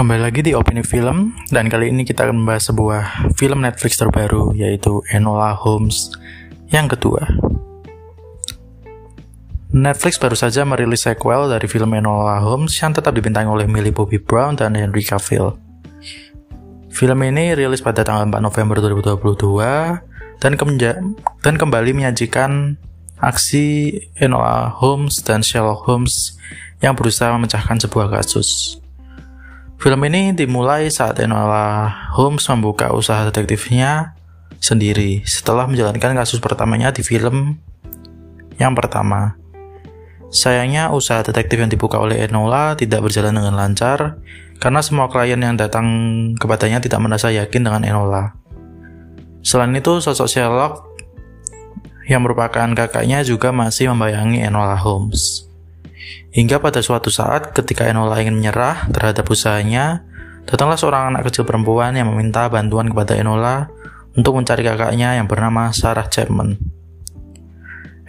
Kembali lagi di Opini Film dan kali ini kita akan membahas sebuah film Netflix terbaru yaitu Enola Holmes yang kedua. Netflix baru saja merilis sequel dari film Enola Holmes yang tetap dibintangi oleh Millie Bobby Brown dan Henry Cavill. Film ini rilis pada tanggal 4 November 2022 dan, dan kembali menyajikan aksi Enola Holmes dan Sherlock Holmes yang berusaha memecahkan sebuah kasus. Film ini dimulai saat Enola Holmes membuka usaha detektifnya sendiri setelah menjalankan kasus pertamanya di film yang pertama. Sayangnya usaha detektif yang dibuka oleh Enola tidak berjalan dengan lancar karena semua klien yang datang kepadanya tidak merasa yakin dengan Enola. Selain itu, sosok Sherlock yang merupakan kakaknya juga masih membayangi Enola Holmes. Hingga pada suatu saat ketika Enola ingin menyerah terhadap usahanya, datanglah seorang anak kecil perempuan yang meminta bantuan kepada Enola untuk mencari kakaknya yang bernama Sarah Chapman.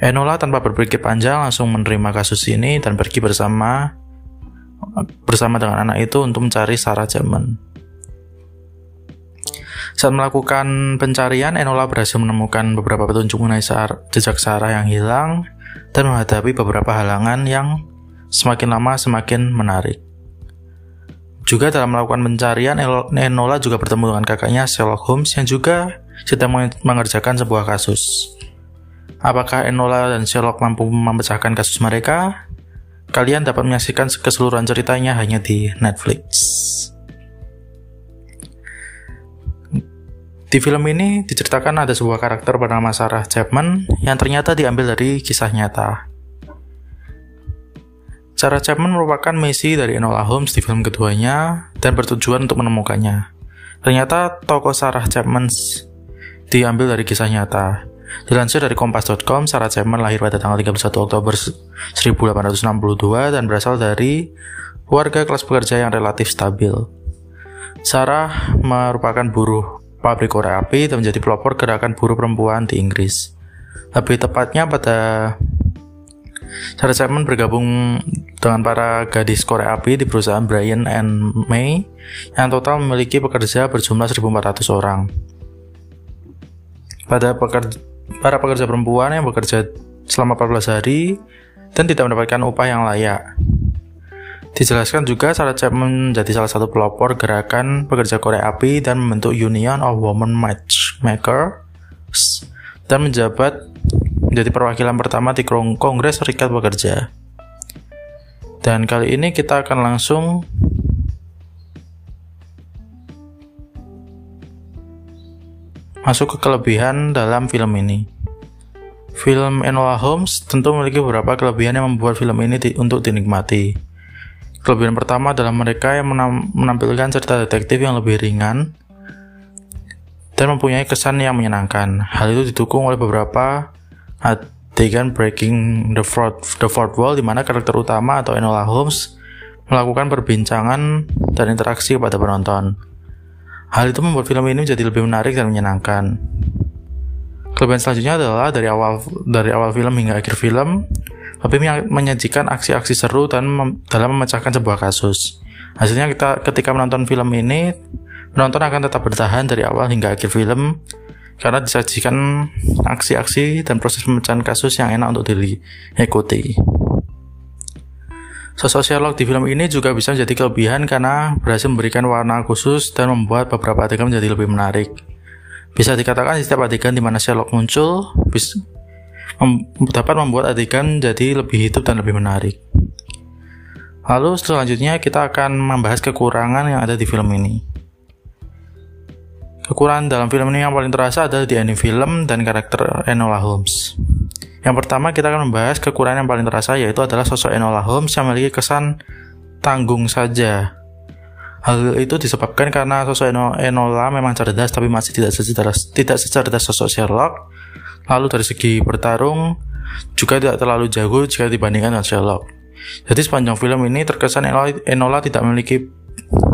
Enola tanpa berpikir panjang langsung menerima kasus ini dan pergi bersama bersama dengan anak itu untuk mencari Sarah Chapman. Saat melakukan pencarian, Enola berhasil menemukan beberapa petunjuk mengenai jejak Sarah yang hilang dan menghadapi beberapa halangan yang semakin lama semakin menarik. Juga dalam melakukan pencarian, Enola juga bertemu dengan kakaknya Sherlock Holmes yang juga sedang mengerjakan sebuah kasus. Apakah Enola dan Sherlock mampu memecahkan kasus mereka? Kalian dapat menyaksikan keseluruhan ceritanya hanya di Netflix. Di film ini diceritakan ada sebuah karakter bernama Sarah Chapman yang ternyata diambil dari kisah nyata. Sarah Chapman merupakan misi dari Enola Holmes di film keduanya dan bertujuan untuk menemukannya. Ternyata tokoh Sarah Chapman diambil dari kisah nyata. Dilansir dari kompas.com, Sarah Chapman lahir pada tanggal 31 Oktober 1862 dan berasal dari warga kelas pekerja yang relatif stabil. Sarah merupakan buruh pabrik korek api dan menjadi pelopor gerakan buruh perempuan di Inggris. Lebih tepatnya pada Sarah Chapman bergabung dengan para gadis korek api di perusahaan Brian and May yang total memiliki pekerja berjumlah 1.400 orang. Pada pekerja, para pekerja perempuan yang bekerja selama 14 hari dan tidak mendapatkan upah yang layak. Dijelaskan juga Sarah Chapman menjadi salah satu pelopor gerakan pekerja korek api dan membentuk Union of Women Matchmakers dan menjabat menjadi perwakilan pertama di Kongres Serikat Pekerja. Dan kali ini kita akan langsung masuk ke kelebihan dalam film ini. Film Enola Holmes tentu memiliki beberapa kelebihan yang membuat film ini di, untuk dinikmati. Kelebihan pertama adalah mereka yang menampilkan cerita detektif yang lebih ringan dan mempunyai kesan yang menyenangkan. Hal itu didukung oleh beberapa adegan breaking the fourth, the fourth wall di mana karakter utama atau Enola Holmes melakukan perbincangan dan interaksi kepada penonton. Hal itu membuat film ini menjadi lebih menarik dan menyenangkan. Kelebihan selanjutnya adalah dari awal dari awal film hingga akhir film, lebih menyajikan aksi-aksi seru dan mem dalam memecahkan sebuah kasus. Hasilnya kita ketika menonton film ini, penonton akan tetap bertahan dari awal hingga akhir film karena disajikan aksi-aksi dan proses pemecahan kasus yang enak untuk diikuti. Sherlock di film ini juga bisa menjadi kelebihan karena berhasil memberikan warna khusus dan membuat beberapa adegan menjadi lebih menarik. Bisa dikatakan setiap adegan di mana Sherlock muncul bisa mem dapat membuat adegan jadi lebih hidup dan lebih menarik. Lalu selanjutnya kita akan membahas kekurangan yang ada di film ini. Kekurangan dalam film ini yang paling terasa adalah di ending film dan karakter Enola Holmes. Yang pertama kita akan membahas kekurangan yang paling terasa yaitu adalah sosok Enola Holmes yang memiliki kesan tanggung saja. Hal itu disebabkan karena sosok Enola memang cerdas tapi masih tidak secerdas tidak secerdas sosok Sherlock. Lalu dari segi bertarung juga tidak terlalu jago jika dibandingkan dengan Sherlock. Jadi sepanjang film ini terkesan Enola, Enola tidak memiliki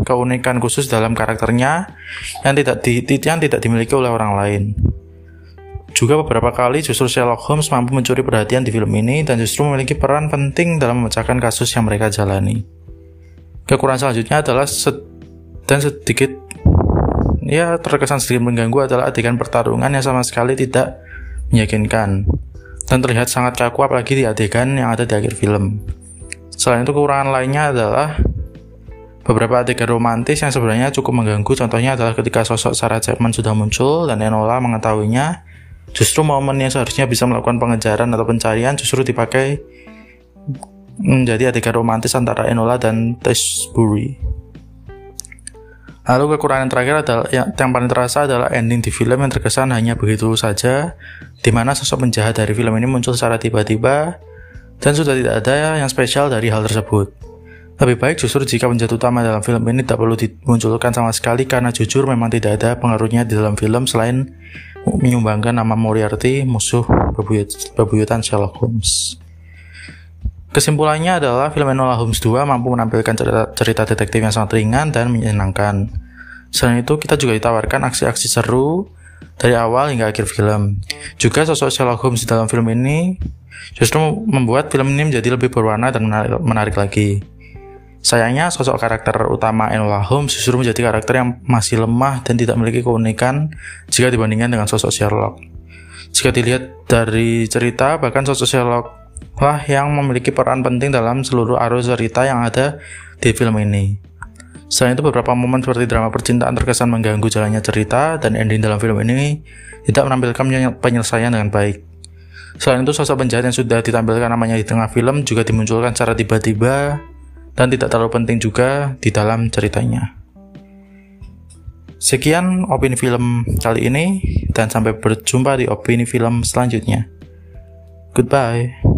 keunikan khusus dalam karakternya yang tidak di, yang tidak dimiliki oleh orang lain. Juga beberapa kali justru Sherlock Holmes mampu mencuri perhatian di film ini dan justru memiliki peran penting dalam memecahkan kasus yang mereka jalani. Kekurangan selanjutnya adalah Dan sedikit ya terkesan sedikit mengganggu adalah adegan pertarungan yang sama sekali tidak meyakinkan dan terlihat sangat kaku apalagi di adegan yang ada di akhir film. Selain itu kekurangan lainnya adalah beberapa adegan romantis yang sebenarnya cukup mengganggu. Contohnya adalah ketika sosok Sarah Chapman sudah muncul dan Enola mengetahuinya, justru momen yang seharusnya bisa melakukan pengejaran atau pencarian justru dipakai menjadi adegan romantis antara Enola dan Tessbury. Lalu kekurangan terakhir adalah yang, yang paling terasa adalah ending di film yang terkesan hanya begitu saja, di mana sosok penjahat dari film ini muncul secara tiba-tiba dan sudah tidak ada yang spesial dari hal tersebut. Lebih baik justru jika penjahat utama dalam film ini tak perlu dimunculkan sama sekali karena jujur memang tidak ada pengaruhnya di dalam film selain menyumbangkan nama Moriarty, musuh bebuyutan Sherlock Holmes. Kesimpulannya adalah film Enola Holmes 2 mampu menampilkan cerita, cerita detektif yang sangat ringan dan menyenangkan. Selain itu, kita juga ditawarkan aksi-aksi seru dari awal hingga akhir film. Juga sosok Sherlock Holmes di dalam film ini justru membuat film ini menjadi lebih berwarna dan menarik, menarik lagi. Sayangnya sosok karakter utama Enola Holmes justru menjadi karakter yang masih lemah dan tidak memiliki keunikan jika dibandingkan dengan sosok Sherlock. Jika dilihat dari cerita, bahkan sosok Sherlock lah yang memiliki peran penting dalam seluruh arus cerita yang ada di film ini. Selain itu beberapa momen seperti drama percintaan terkesan mengganggu jalannya cerita dan ending dalam film ini tidak menampilkan penyelesaian dengan baik. Selain itu, sosok penjahat yang sudah ditampilkan namanya di tengah film juga dimunculkan secara tiba-tiba dan tidak terlalu penting juga di dalam ceritanya. Sekian opini film kali ini dan sampai berjumpa di opini film selanjutnya. Goodbye.